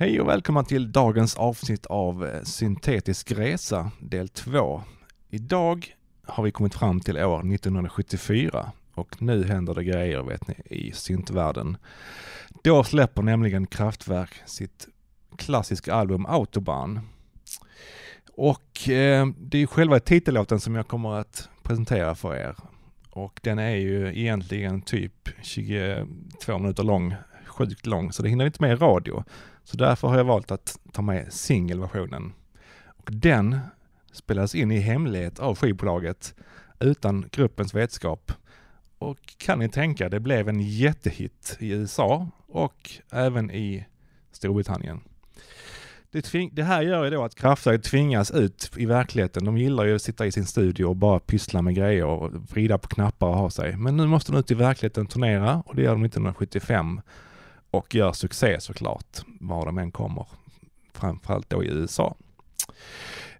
Hej och välkomna till dagens avsnitt av eh, Syntetisk resa del 2. Idag har vi kommit fram till år 1974 och nu händer det grejer vet ni i syntvärlden. Då släpper nämligen Kraftwerk sitt klassiska album Autobahn. Och eh, det är själva titellåten som jag kommer att presentera för er. Och den är ju egentligen typ 22 minuter lång, sjukt lång, så det hinner inte med i radio. Så därför har jag valt att ta med singelversionen. Och den spelades in i hemlighet av skivbolaget utan gruppens vetskap. Och kan ni tänka, det blev en jättehit i USA och även i Storbritannien. Det, det här gör ju då att Kraftwerk tvingas ut i verkligheten. De gillar ju att sitta i sin studio och bara pyssla med grejer och vrida på knappar och ha sig. Men nu måste de ut i verkligheten turnera och det gör de 1975 och gör succé såklart, var de än kommer. Framförallt då i USA.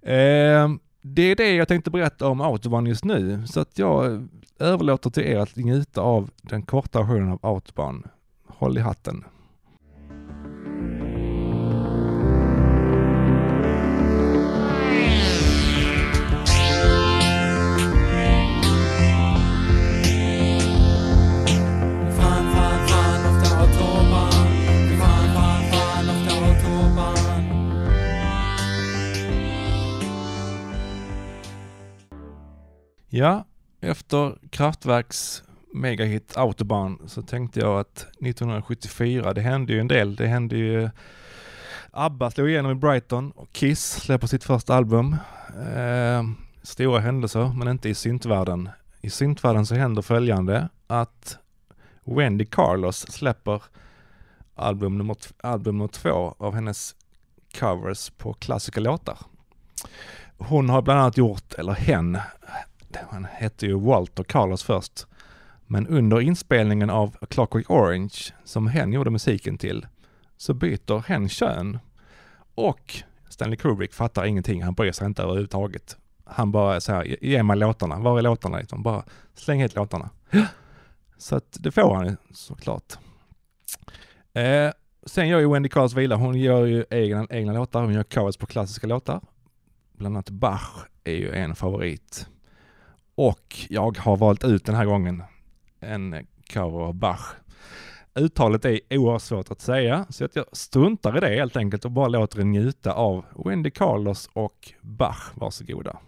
Eh, det är det jag tänkte berätta om Autobahn just nu, så att jag överlåter till er att njuta av den korta versionen av Autobahn. Håll i hatten. Ja, efter Kraftwerks megahit Autobahn så tänkte jag att 1974, det hände ju en del. Det hände ju ABBA slog igenom i Brighton och Kiss släpper sitt första album. Eh, stora händelser, men inte i syntvärlden. I syntvärlden så händer följande att Wendy Carlos släpper album nummer, album nummer två av hennes covers på klassiska låtar. Hon har bland annat gjort, eller hen, han hette ju Walter Carlos först, men under inspelningen av A Clockwork Orange, som hen gjorde musiken till, så byter hen kön. Och Stanley Kubrick fattar ingenting, han bryr sig inte överhuvudtaget. Han bara säger, ge mig låtarna, var är låtarna? Liksom, bara släng hit låtarna. Så att det får han ju såklart. Eh, sen gör ju Wendy Carlos vila, hon gör ju egna, egna låtar, hon gör covers på klassiska låtar. Bland annat Bach är ju en favorit. Och jag har valt ut den här gången en cover av Bach. Uttalet är oerhört svårt att säga, så att jag struntar i det helt enkelt och bara låter er njuta av Wendy Carlos och Bach. Varsågoda.